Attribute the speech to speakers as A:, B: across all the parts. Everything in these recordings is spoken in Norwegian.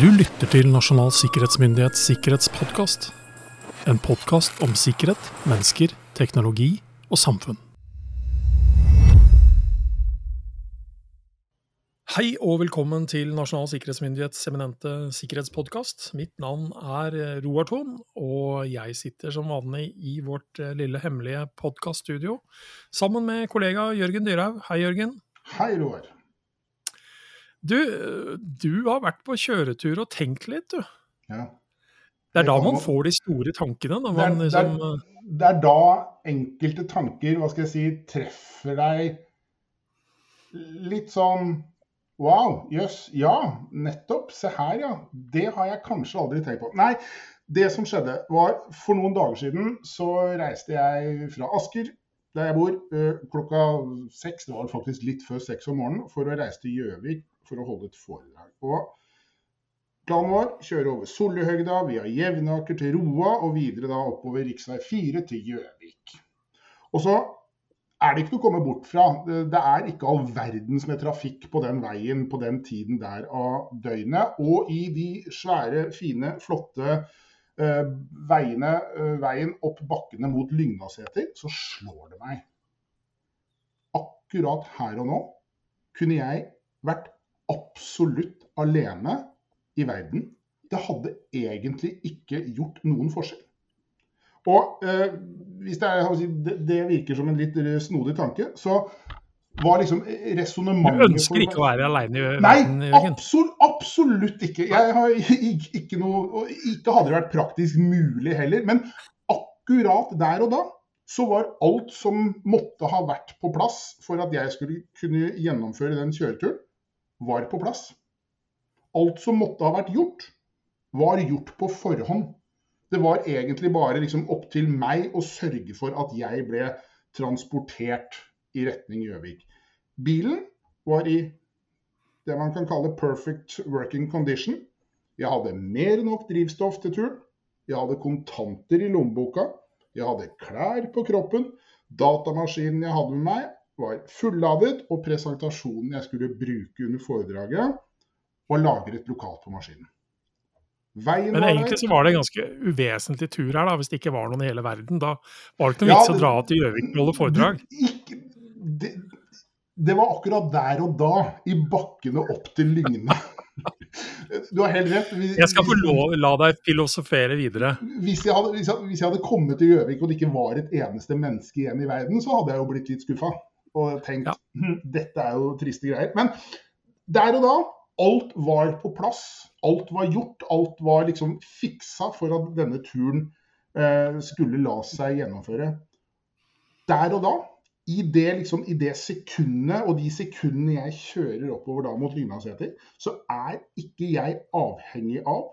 A: Du lytter til Nasjonal sikkerhetsmyndighets sikkerhetspodkast. En podkast om sikkerhet, mennesker, teknologi og samfunn. Hei og velkommen til Nasjonal sikkerhetsmyndighets eminente sikkerhetspodkast. Mitt navn er Roar Thon, og jeg sitter som vanlig i vårt lille hemmelige podkaststudio sammen med kollega Jørgen Dyrhaug. Hei, Jørgen.
B: Hei, Roar.
A: Du, du har vært på kjøretur og tenkt litt, du.
B: Ja.
A: Det er da man
B: man-
A: får de store tankene. Når
B: Det er-
A: man
B: det
A: liksom,
B: er- Det er da enkelte tanker, hva skal jeg si, treffer deg litt sånn Wow, jøss, ja, nettopp. Se her, ja. Det har jeg kanskje aldri tenkt på. Nei, det som skjedde var For noen dager siden så reiste jeg fra Asker, der jeg bor, eh, klokka seks. Det var faktisk litt før seks om morgenen, for å reise til Gjøvik for å holde et foredrag. Og Planen vår kjøre over Sollihøgda, via Jevnaker til Roa og videre da oppover rv. 4 til Gjøvik. Og så er det ikke noe å komme bort fra. Det er ikke all verdens med trafikk på den veien på den tiden der av døgnet. Og i de svære, fine, flotte uh, veiene, uh, veien opp bakkene mot Lygnaseter, så slår det meg. Akkurat her og nå kunne jeg vært absolutt alene i verden. Det hadde egentlig ikke gjort noen forskjell. Og eh, hvis det, er, det, det virker som en litt eh, snodig tanke, så var liksom
A: du ønsker ikke å være alene i verden, Nei,
B: absolutt, absolutt ikke. Jeg har ikke, ikke noe og Ikke hadde det vært praktisk mulig heller. Men akkurat der og da så var alt som måtte ha vært på plass for at jeg skulle kunne gjennomføre den kjøreturen, var på plass. Alt som måtte ha vært gjort, var gjort på forhånd. Det var egentlig bare liksom opp til meg å sørge for at jeg ble transportert i retning Gjøvik. Bilen var i det man kan kalle perfect working condition. Jeg hadde mer enn nok drivstoff til turen. Jeg hadde kontanter i lommeboka. Jeg hadde klær på kroppen. Datamaskinen jeg hadde med meg, var fulladet, og presentasjonen jeg skulle bruke under foredraget, var lagret lokalt på maskinen. Veien
A: Men egentlig så var det en ganske uvesentlig tur her, da, hvis det ikke var noen i hele verden. Da var det ikke noe
B: Ja,
A: vits å dra til Gjøvik og holde foredrag.
B: Ikke, det, det var akkurat der og da, i bakkene opp til Lygne. Du har helt rett. Hvis,
A: Jeg skal få lov, la deg filosofere videre.
B: hvis, jeg hadde, hvis, jeg, hvis jeg hadde kommet til Gjøvik og det ikke var et eneste menneske igjen i verden, så hadde jeg jo blitt litt skuffa og tenkt
A: Ja.
B: «Hm, dette er jo triste greier. Men der og da, alt var på plass. Alt var gjort. Alt var liksom fiksa for at denne turen eh, skulle la seg gjennomføre. Der og da, i det, liksom, i det sekundet og de sekundene jeg kjører oppover da mot Lygnaseter, så er ikke jeg avhengig av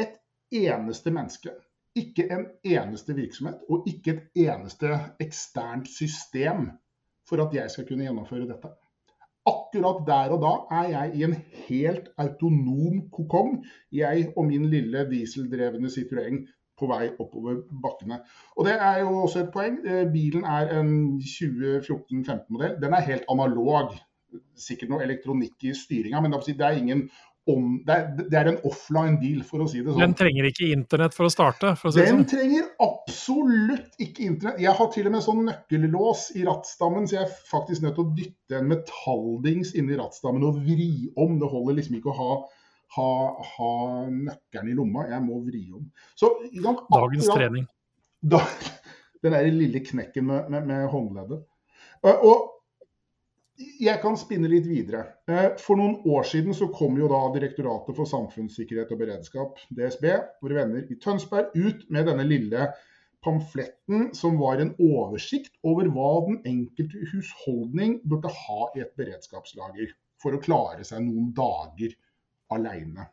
B: et eneste menneske. Ikke en eneste virksomhet og ikke et eneste eksternt system for at jeg skal kunne gjennomføre dette. Akkurat der og da er jeg i en helt autonom kokong, jeg og min lille dieseldrevne Citroën på vei oppover bakkene. Og det er jo også et poeng. Eh, Bilen er en 2014-15-modell. Den er helt analog. Sikkert noe elektronikk i styringa, men det er ingen om, det, er, det er en offline deal, for å si det sånn.
A: Den trenger ikke internett for å starte, for å si
B: Den
A: sånn.
B: trenger absolutt ikke internett. Jeg har til og med sånn nøkkellås i rattstammen, så jeg er faktisk nødt til å dytte en metalldings inni i rattstammen og vri om. Det holder liksom ikke å ha, ha, ha nøkkelen i lomma, jeg må vri om. Så, ikke
A: Dagens trening.
B: da, den der lille knekken med, med, med håndleddet. Og, og jeg kan spinne litt videre. Eh, For noen år siden så kom jo da Direktoratet for samfunnssikkerhet og beredskap, DSB, våre venner i Tønsberg, ut med denne lille pamfletten som var en oversikt over hva den enkelte husholdning burde ha i et beredskapslager for å klare seg noen dager alene.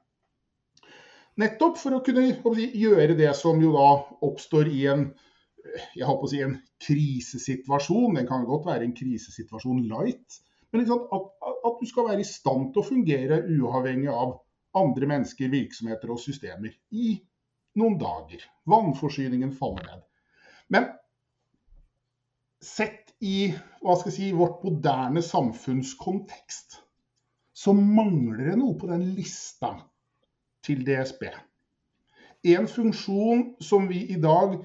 B: Nettopp for å kunne gjøre det som jo da oppstår i en jeg håper å si en krisesituasjon. Den kan godt være en krisesituasjon light. Men? At, at du skal være i stand til å fungere uavhengig av andre mennesker, virksomheter og systemer i noen dager. Vannforsyningen faller ned. Men sett i hva skal jeg si, vårt moderne samfunnskontekst, så mangler det noe på den lista til DSB. En funksjon som vi i dag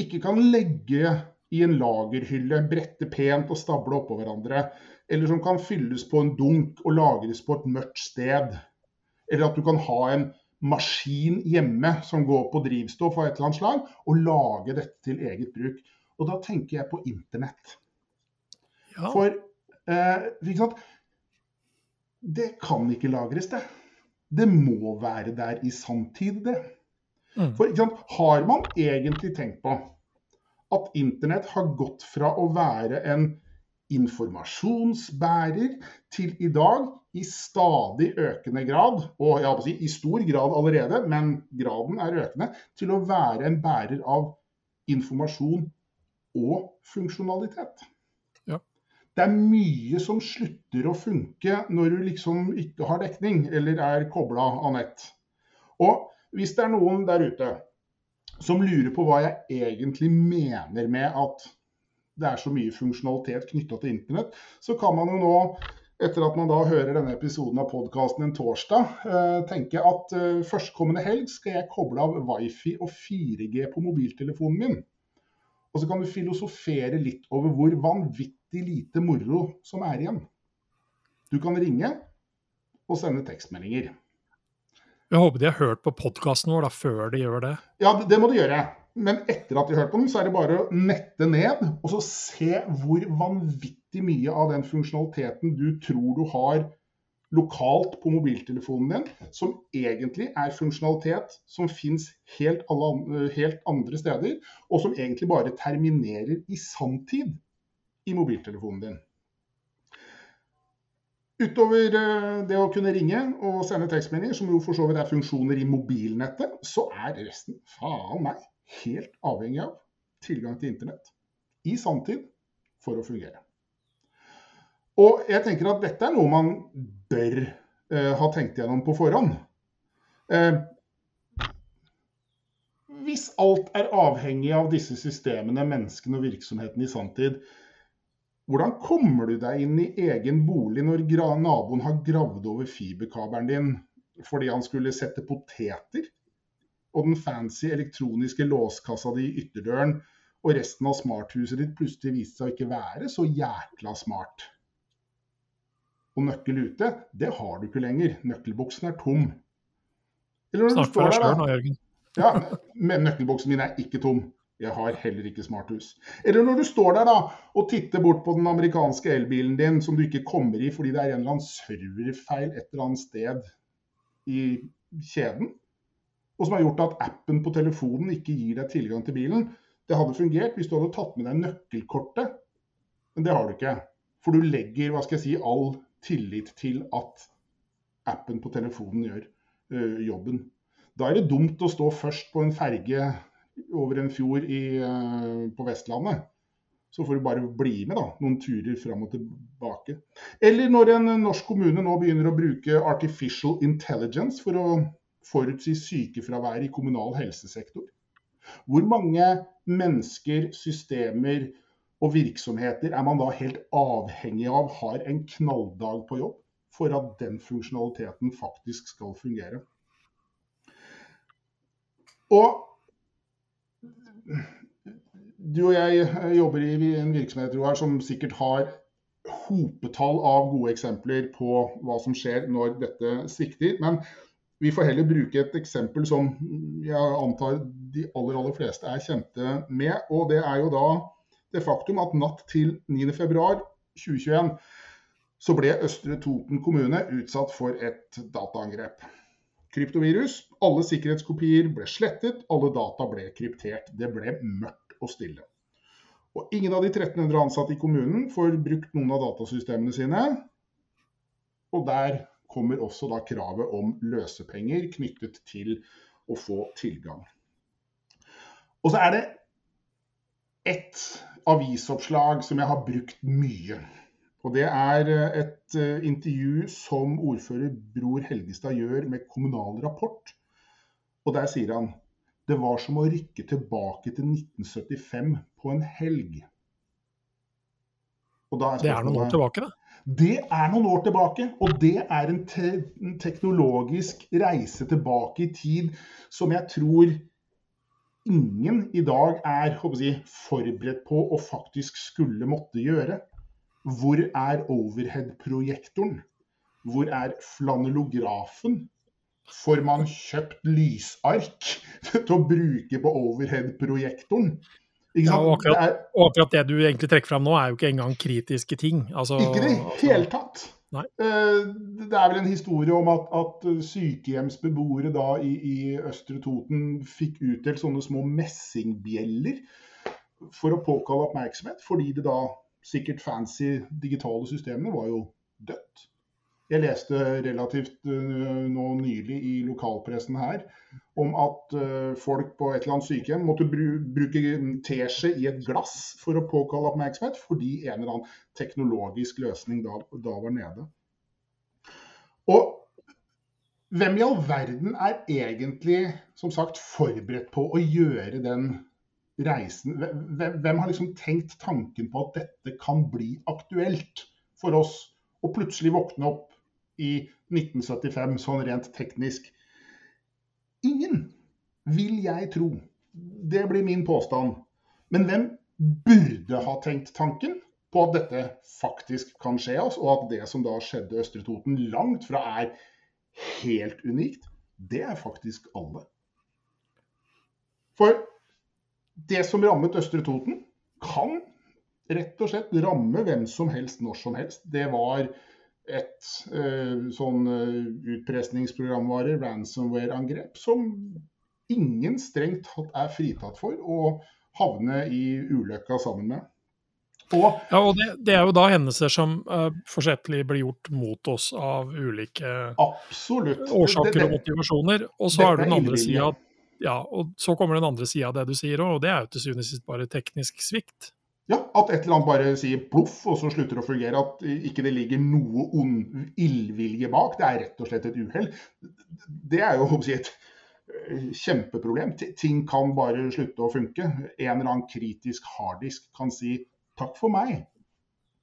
B: ikke kan legge i en lagerhylle, brette pent og stable oppå hverandre. Eller som kan fylles på en dunk og lagres på et mørkt sted. Eller at du kan ha en maskin hjemme som går på drivstoff av et eller annet slag, og lage dette til eget bruk. Og da tenker jeg på internett.
A: Ja.
B: For eh, ikke sant? det kan ikke lagres, det. Det må være der i sanntid, det.
A: Mm.
B: For sant? har man egentlig tenkt på at internett har gått fra å være en informasjonsbærer til i dag i stadig økende grad, og jeg si, i stor grad allerede, men graden er økende, til å være en bærer av informasjon og funksjonalitet.
A: Ja.
B: Det er mye som slutter å funke når du liksom ikke har dekning eller er kobla av nett. Og hvis det er noen der ute som lurer på hva jeg egentlig mener med at det er så mye funksjonalitet knytta til internett, så kan man jo nå, etter at man da hører denne episoden av podkasten en torsdag, eh, tenke at eh, førstkommende helg skal jeg koble av wifi og 4G på mobiltelefonen min. Og så kan du filosofere litt over hvor vanvittig lite moro som er igjen. Du kan ringe og sende tekstmeldinger.
A: Jeg håper de har hørt på podkasten vår da, før de gjør det.
B: Ja, det, må de gjøre. Men etter at de har hørt på den, så er det bare å nette ned og så se hvor vanvittig mye av den funksjonaliteten du tror du har lokalt på mobiltelefonen din, som egentlig er funksjonalitet som fins helt, helt andre steder, og som egentlig bare terminerer i sanntid i mobiltelefonen din. Utover eh, det å kunne ringe og sende tekstmeldinger, som jo for så vidt er funksjoner i mobilnettet, så er resten faen meg helt avhengig av tilgang til internett i sanntid for å fungere. Og jeg tenker at dette er noe man bør eh, ha tenkt gjennom på forhånd. Eh, hvis alt er avhengig av disse systemene, menneskene og virksomheten i sanntid, hvordan kommer du deg inn i egen bolig når naboen har gravd over fiberkabelen din fordi han skulle sette poteter? Og den fancy elektroniske låskassa di i ytterdøren og resten av smarthuset ditt plutselig viste seg å ikke være så jækla smart. Og nøkkel ute, det har du ikke lenger. Nøkkelboksen er tom.
A: Snakk for deg sjøl nå, Jørgen.
B: Ja, men nøkkelboksen min er ikke tom. Jeg har heller ikke smarthus. Eller når du står der da, og titter bort på den amerikanske elbilen din som du ikke kommer i fordi det er en eller annen serverfeil et eller annet sted i kjeden, og som har gjort at appen på telefonen ikke gir deg tilgang til bilen. Det hadde fungert hvis du hadde tatt med deg nøkkelkortet, men det har du ikke. For du legger hva skal jeg si, all tillit til at appen på telefonen gjør ø, jobben. Da er det dumt å stå først på en ferge over en fjord i, uh, på Vestlandet. Så får du bare bli med da, noen turer fram og tilbake. Eller når en norsk kommune nå begynner å bruke artificial intelligence for å forutsi sykefravær i kommunal helsesektor. Hvor mange mennesker, systemer og virksomheter er man da helt avhengig av har en knalldag på jobb for at den funksjonaliteten faktisk skal fungere? Og du og jeg jobber i en virksomhet Roar, som sikkert har hopetall av gode eksempler på hva som skjer når dette svikter. Men vi får heller bruke et eksempel som jeg antar de aller, aller fleste er kjente med. Og det er jo da det faktum at natt til 9.2.2021 så ble Østre Toten kommune utsatt for et dataangrep kryptovirus. Alle sikkerhetskopier ble slettet, alle data ble kryptert. Det ble mørkt og stille. Og ingen av de 1300 ansatte i kommunen får brukt noen av datasystemene sine. Og der kommer også da kravet om løsepenger knyttet til å få tilgang. Og så er det ett avisoppslag som jeg har brukt mye. Og Det er eh, et eh, intervju som ordfører Bror Helgestad gjør med Kommunal Rapport. Og Der sier han det var som å rykke tilbake til 1975 på en helg.
A: Er det er noen år tilbake, da?
B: Det er noen år tilbake, og det er en, te en teknologisk reise tilbake i tid som jeg tror ingen i dag er jeg, forberedt på å faktisk skulle måtte gjøre. Hvor er overhead-projektoren? Hvor er flanellografen? Får man kjøpt lysark til å bruke på overhead-projektoren?
A: Ja, og, akkurat, det er, og akkurat det du egentlig trekker fram nå, er jo ikke engang kritiske ting. Altså,
B: ikke i det
A: altså-
B: hele tatt.
A: Nei.
B: Eh, det er vel en historie om at, at sykehjemsbeboere da i, i, Østre Toten fikk utdelt sånne små messingbjeller for å påkalle oppmerksomhet, fordi det da sikkert fancy digitale systemene var jo dødt. Jeg leste relativt uh, nå nylig i lokalpressen her om at uh, folk på et eller annet sykehjem måtte bruke teskje i et glass for å påkalle oppmerksomhet, fordi en eller annen teknologisk løsning da, da var nede. Og hvem i all verden er egentlig som sagt forberedt på å gjøre den reisen? Hvem, har liksom tenkt tanken på at dette kan bli aktuelt for oss? Og plutselig våkne opp i 1975, sånn rent teknisk. Ingen, vil jeg tro. Det blir min påstand. Men hvem burde ha tenkt tanken på at dette faktisk kan skje oss, og at det som da skjedde Østre Toten, langt fra er helt unikt? Det er faktisk alle. For det som rammet Østre Toten, kan rett og slett ramme hvem som helst når som helst. Det var et uh, sånn uh, utpressingsprogramvare, ransomware-angrep, som ingen strengt tatt er fritatt for å havne i ulykka sammen med.
A: Og, ja, og det, det, er jo da hendelser som uh, forsettlig blir gjort mot oss av ulike
B: absolutt.
A: årsaker det, det, og motivasjoner. Og så er det den andre sida ja, og så kommer den andre sida av det du sier òg, og det er jo til syvende og sist bare teknisk svikt.
B: Ja, At et eller annet bare sier ploff, og så slutter å fungere. At ikke det ligger noe ond illvilje bak. Det er rett og slett et uhell. Det er jo si, et eh, kjempeproblem. Ting kan bare slutte å funke. En eller annen kritisk harddisk kan si takk for meg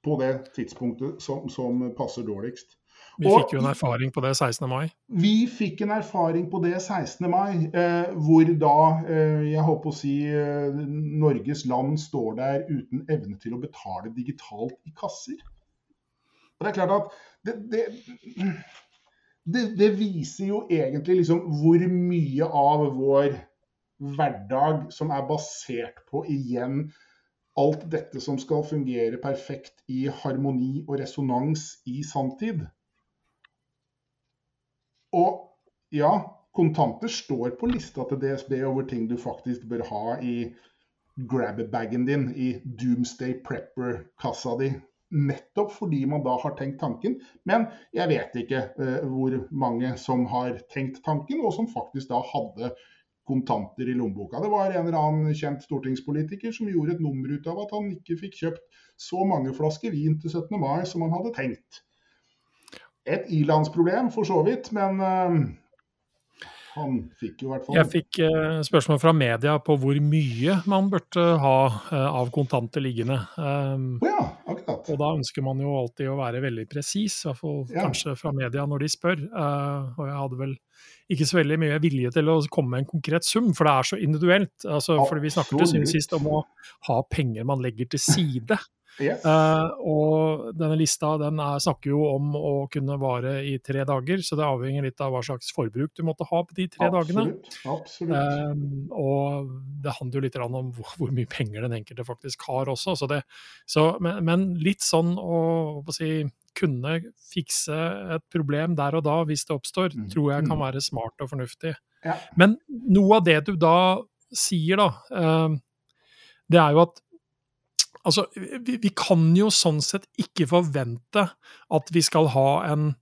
B: på det tidspunktet som, som passer dårligst.
A: Vi fikk jo en erfaring på det 16. mai.
B: Vi fikk en erfaring på det 16. mai, eh, hvor da eh, jeg håper å si eh, Norges land står der uten evne til å betale digitalt i kasser. Og det er klart at det, det, det, det viser jo egentlig liksom hvor mye av vår hverdag som er basert på igjen alt dette som skal fungere perfekt i harmoni og resonans i sanntid. Og ja, kontanter står på lista til DSB over ting du faktisk bør ha i grab-bagen din, i Doomsday Prepper-kassa di. Nettopp fordi man da har tenkt tanken. Men jeg vet ikke uh, hvor mange som har tenkt tanken, og som faktisk da hadde kontanter i lommeboka. Det var en eller annen kjent stortingspolitiker som gjorde et nummer ut av at han ikke fikk kjøpt så mange flasker vin til 17. mai som han hadde tenkt et ilandsproblem for så vidt, men uh, han fikk jo i hvert fall
A: Jeg fikk uh, spørsmål fra media på hvor mye man burde ha uh, av kontanter liggende. Um,
B: oh ja, akkurat.
A: Og da ønsker man jo alltid å være veldig presis, i hvert fall ja. kanskje fra media når de spør. og jeg hadde vel ikke så veldig mye vilje til å komme med en konkret sum, for det er så individuelt. Altså, fordi vi snakket til sist om å ha penger man legger til side.
B: Yes.
A: Uh, og denne lista den er, snakker jo om å kunne vare i tre dager, så det avhenger litt av hva slags forbruk du måtte ha på de tre
B: absolutt,
A: dagene.
B: Absolutt.
A: Uh, og det handler jo litt om hvor, hvor, mye penger den enkelte faktisk har også. Så det, så, men, men, litt sånn å, å si, kunne fikse et problem der og da hvis det oppstår, mm. tror jeg kan mm. være smart og fornuftig.
B: Ja.
A: Men noe av det du da sier, da, uh, det er jo at Altså, vi, vi, kan jo sånn sett ikke forvente at vi skal ha en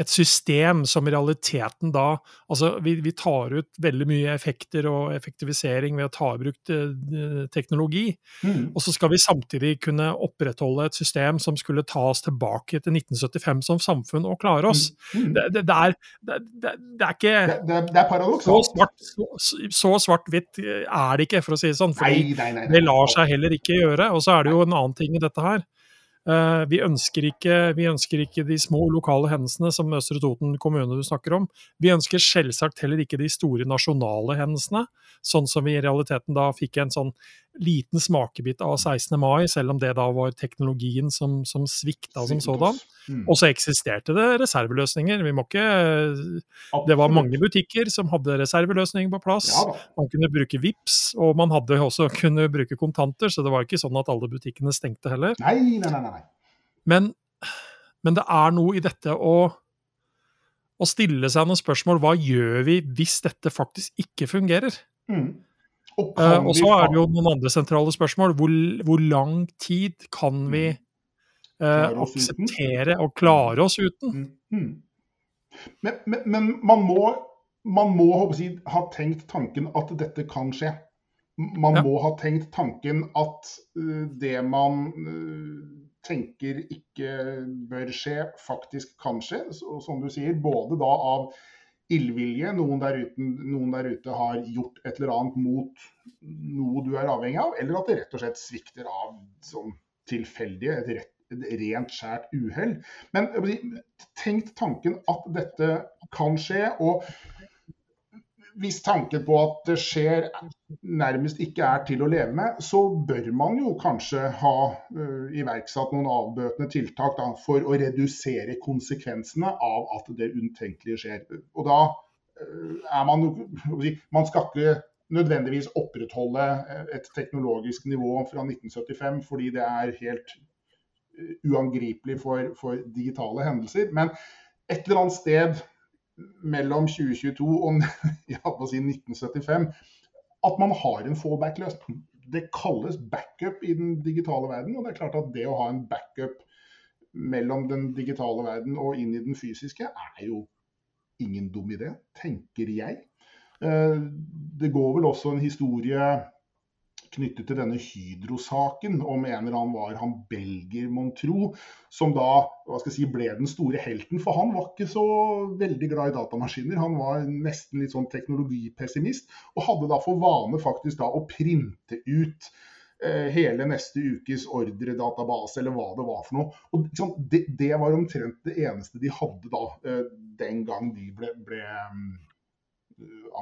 A: et system som i realiteten da Altså, vi, vi, tar ut veldig mye effekter og effektivisering ved å ta i bruk eh, teknologi. Mm. Og så skal vi samtidig kunne opprettholde et system som skulle ta oss tilbake til 1975 som samfunn og klare oss. Mm. Mm. Det, det, det, er, det, er ikke
B: Det, er paradoksalt.
A: Så svart-hvitt svart er det ikke, for å si det sånn.
B: Nei,
A: det lar seg heller ikke gjøre. Og så er det jo en annen ting i dette her. Eh, vi ønsker, ikke, vi ønsker ikke de små lokale hendelsene som Østre Toten kommune du snakker om. Vi ønsker selvsagt heller ikke de store nasjonale hendelsene, sånn som vi i realiteten da fikk en sånn liten smakebit av 16. mai, selv om det da var teknologien som, som svikta som sådan. Mm. Og så eksisterte det reserveløsninger. Vi må ikke Det var mange butikker som hadde reserveløsninger på plass. Ja, man kunne bruke VIPS, og man hadde også kunne bruke kontanter, så det var ikke sånn at alle butikkene stengte heller.
B: Nei, nei, nei. nei.
A: Men, men det er noe i dette å, å stille seg noen spørsmål. Hva gjør vi hvis dette faktisk ikke fungerer? Mm. Og, uh, og, så er det jo noen andre sentrale spørsmål. Hvor, hvor lang tid kan vi uh, akseptere og klare oss uten? Mm. Mm.
B: Men, men, men, man må, man må jeg, ha tenkt tanken at dette kan skje. Man ja. må ha tenkt tanken at uh, det man tenker ikke bør skje, faktisk kan skje. Så, som du sier, både da av illvilje, noen der, ute, noen der ute har gjort et eller annet mot noe du er avhengig av, eller at det rett og slett svikter av sånn tilfeldige, et, et rent skjært uhell. Men tenk tanken at dette kan skje. og hvis tanken på at det skjer nærmest ikke er til å leve med, så bør man jo kanskje ha uh, iverksatt noen avbøtende tiltak da, for å redusere konsekvensene av at det utenkelige skjer. Og da uh, er man Man skal ikke nødvendigvis opprettholde et teknologisk nivå fra 1975 fordi det er helt uangripelig for, for digitale hendelser. Men et eller annet sted mellom 2022 og si 1975 at man har en fallback-løsning. Det kalles backup i den digitale verden. Og det er klart at det å ha en backup mellom den digitale verden og inn i den fysiske, er jo ingen dum idé, tenker jeg. Eh, det går vel også en historie knyttet til denne Hydro-saken om en eller annen var han belgier, mon tro, som da hva skal jeg si, ble den store helten. For han var ikke så veldig glad i datamaskiner. Han var nesten litt sånn teknologipessimist, og hadde da for vane faktisk da å printe ut eh, hele neste ukes ordredatabase, eller hva det var for noe. Og liksom, det, det, var omtrent det eneste de hadde da, eh, den gang de ble, ble um,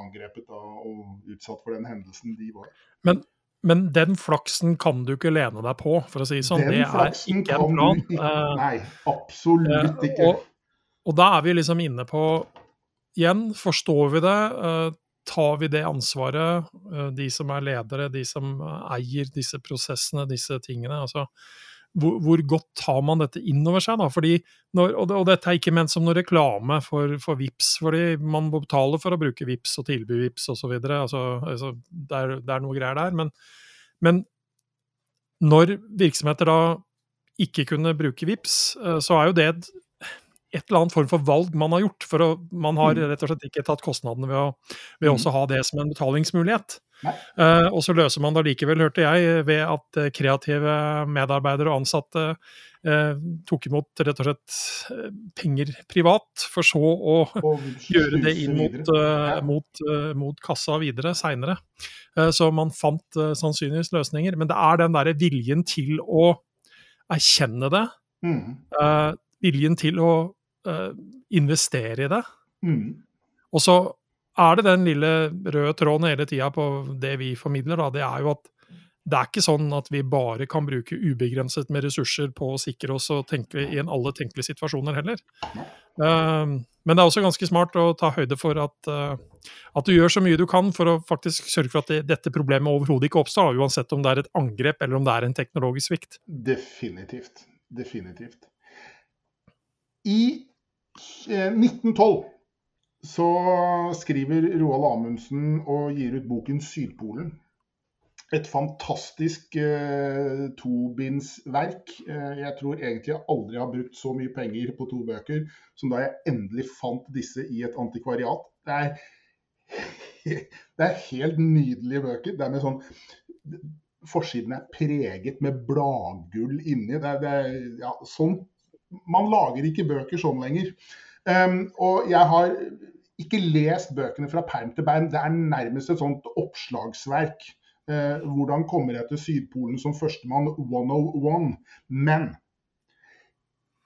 B: angrepet da, og utsatt for den hendelsen de var.
A: Men men den flaksen kan du ikke lene deg på, for å si det sånn. Den det er ikke en plan. Ikke,
B: eh, nei, absolutt ikke.
A: Og, og, da er vi liksom inne på Igjen, forstår vi det? Uh, tar vi det ansvaret, de som er ledere, de som eier disse prosessene, disse tingene? altså hvor, hvor, godt tar man dette inn over seg? da, fordi når, og, og, dette er ikke ment som noe reklame for, for VIPS, fordi man må betale for å bruke VIPS og tilby VIPS osv. Altså, altså, det, er, det er noe greier der. Men, men når virksomheter da ikke kunne bruke VIPS, eh, så er jo det et, et eller annet form for valg man har gjort. for å, Man har mm. rett og slett ikke tatt kostnadene ved å ved mm. også ha det som en betalingsmulighet. Uh, og så løser man det likevel, hørte jeg, ved at uh, kreative medarbeidere og ansatte uh, tok imot rett og slett penger privat, for så å gjøre det inn mot, mot, mot kassa videre seinere. så man fant sannsynligvis løsninger. Men det er den derre viljen til å erkjenne det, mm. viljen til å investere i det. Mm. Og så er det den lille røde tråden hele tida på det vi formidler, da. Det er jo at det er ikke sånn at vi bare kan bruke ubegrenset med ressurser på å sikre oss og tenke i alle tenkelige situasjoner heller. Uh, men det er også ganske smart å ta høyde for at, uh, at, du gjør så mye du kan for å faktisk sørge for at det, dette problemet overhodet ikke oppstår, uansett om det er et angrep eller om det er en teknologisk svikt.
B: Definitivt. Definitivt. I 1912 eh, så skriver Roald Amundsen og gir ut boken 'Sydpolen'. Et fantastisk eh, tobindsverk. Eh, jeg tror egentlig jeg aldri har brukt så mye penger på to bøker som da jeg endelig fant disse i et antikvariat. Det er, det er helt nydelige bøker. Det er med sånn Forsiden er preget med bladgull inni. Det er, det er, ja, sånn, man lager ikke bøker sånn lenger. Um, og jeg har ikke lest bøkene fra perm til perm. Det er nærmest et sånt oppslagsverk. Uh, hvordan kommer jeg til Sydpolen som førstemann 101? Men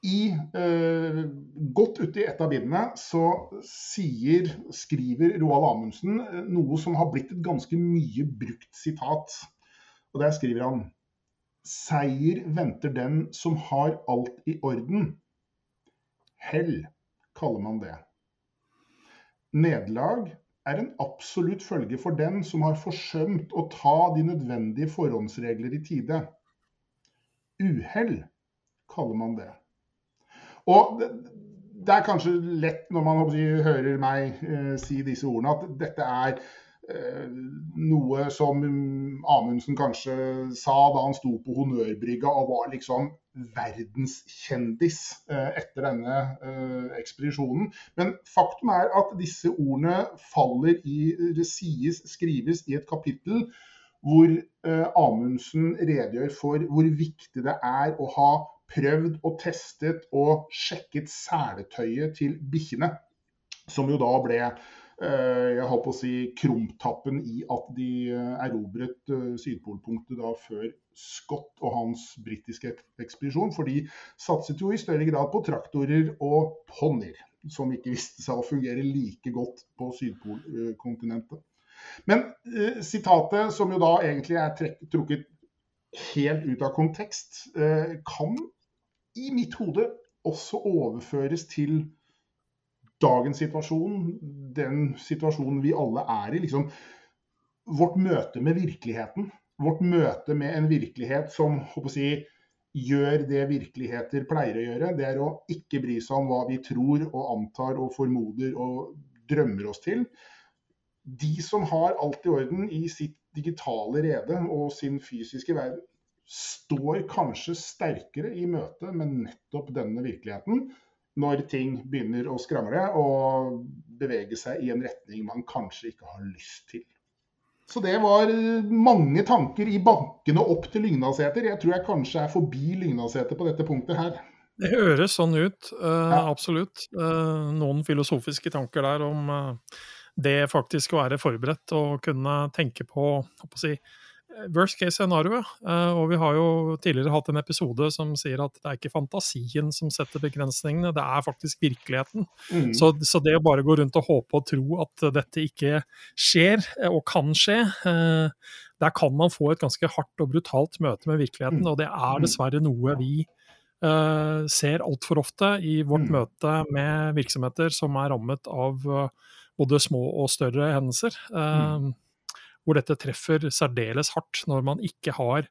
B: i, uh, godt ute i et av bindene så sier, skriver Roald Amundsen eh, noe som har blitt et ganske mye brukt sitat. Og Der skriver han Seier venter den som har alt i orden. Hell kaller man det. Nederlag er en absolutt følge for den som har forsømt å ta de nødvendige forhåndsregler i tide. Uhell kaller man det. Og det, er kanskje lett når man hører meg eh, si disse ordene, at dette er noe som Amundsen kanskje sa da han sto på honnørbrygga og var liksom verdenskjendis eh, etter denne eh, ekspedisjonen. Men faktum er at disse ordene faller i, det sies, skrives i et kapittel hvor eh, Amundsen redegjør for hvor viktig det er å ha prøvd og testet og sjekket seletøyet til bikkjene. Som jo da ble eh, jeg holdt på å si krumtappen i at de eh, erobret eh, Sydpolpunktet da før Scott og hans britiske ekspedisjon. For de satset jo i større grad på traktorer og ponnier, som ikke viste seg å fungere like godt på Sydpolkontinentet. Men eh, sitatet, som jo da egentlig er trukket helt ut av kontekst, eh, kan i mitt hode også overføres til dagens situasjon, den situasjonen vi alle er i. Liksom, vårt møte med virkeligheten. Vårt møte med en virkelighet som si, gjør det virkeligheter pleier å gjøre. Det er å ikke bry seg om hva vi tror og antar og formoder og drømmer oss til. De som har alt i orden i sitt digitale rede og sin fysiske verden, står kanskje sterkere i møte med nettopp denne virkeligheten når ting begynner å skramle og bevege seg i en retning man kanskje ikke har lyst til. Så det var mange tanker i bankene opp til Lyngdalseter. Jeg tror jeg kanskje er forbi Lyngdalseter på dette punktet her.
A: Det høres sånn ut, uh, ja. absolutt. Uh, noen filosofiske tanker der om uh, det faktisk å være forberedt og kunne tenke på, å si, worst case scenario. Eh, og vi har jo tidligere hatt en episode som sier at det er ikke fantasien som setter begrensningene, det er faktisk virkeligheten. Mm. Så, så, det å bare gå rundt og håpe og tro at dette ikke skjer, eh, og kan skje, eh, der kan man få et ganske hardt og brutalt møte med virkeligheten. Mm. Og det er mm. dessverre noe vi uh, ser altfor ofte i vårt mm. møte med virksomheter som er rammet av både små og større hendelser. Uh, hvor dette treffer særdeles hardt når man ikke har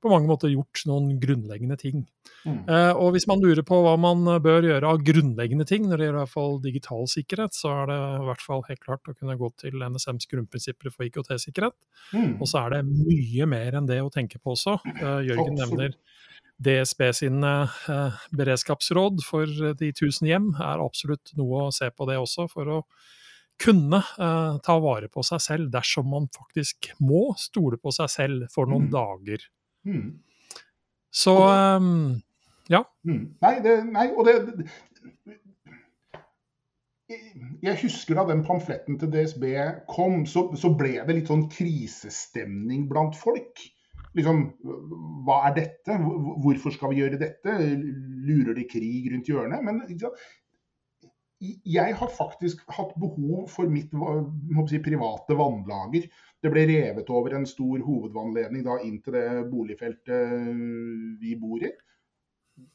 A: på mange måter gjort noen grunnleggende ting. Mm. Eh, og hvis man lurer på hva man bør gjøre av grunnleggende ting når det gjelder i hvert fall digital sikkerhet, så er det i hvert fall helt klart å kunne gå til NSMs grunnprinsipper for IKT-sikkerhet. Mm. Og så er det mye mer enn det å tenke på også. Eh, Jørgen nevner DSB sine eh, beredskapsråd for de tusen hjem er absolutt noe å se på det også, for å kunne eh, ta vare på seg selv dersom man faktisk må stole på seg selv for noen mm. dager. Mm. Så um, ja.
B: Mm. Nei, det, nei, og det, Jeg husker da den pamfletten til DSB kom, så, så ble det litt sånn krisestemning blant folk. Liksom, hva er dette? Hvorfor skal vi gjøre dette? Lurer de krig rundt hjørnet? Men jeg har faktisk hatt behov for mitt si, private vannlager. Det ble revet over en stor hovedvannledning da, inn til det boligfeltet vi bor i.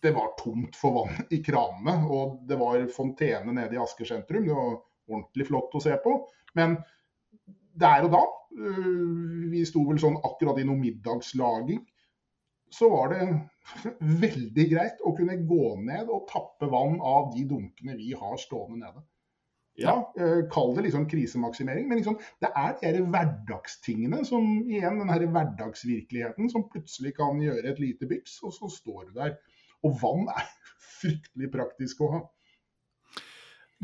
B: Det var tomt for vann i kranene, og det var fontene nede i Asker sentrum. Det var ordentlig flott å se på. Men der og da, øh, vi sto vel sånn akkurat i noe middagslaging, så var det veldig greit å kunne gå ned og tappe vann av de dunkene vi har stående nede. Ja, eh, Kall det liksom krisemaksimering, men liksom, det er de hverdagstingene som igjen, den her hverdagsvirkeligheten som plutselig kan gjøre et lite byks, og så står du der. Og vann er fryktelig praktisk å ha.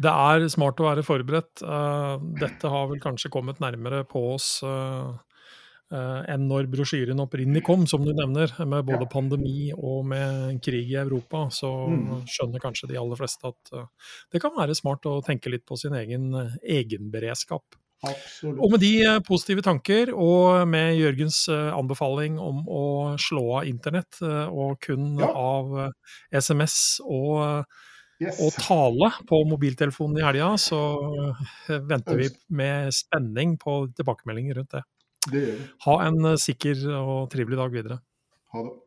A: Det er smart å være forberedt. Eh, dette har vel kanskje kommet nærmere på oss eh, enn når brosjyren opprinnelig kom, som du nevner, med både pandemi og med krig i Europa, så mm. skjønner kanskje de aller fleste at eh, det kan være smart å tenke litt på sin egen egenberedskap.
B: Absolutt.
A: Og med de eh, positive tanker, og med Jørgens eh, anbefaling om å slå av internett eh, og kun
B: Ja.
A: av eh, SMS og,
B: Yes.
A: og tale på mobiltelefonen i helga, så eh, venter vi med spenning på tilbakemeldinger rundt det.
B: Det gjør vi.
A: Ha en eh, sikker og trivelig dag videre.
B: Ha det.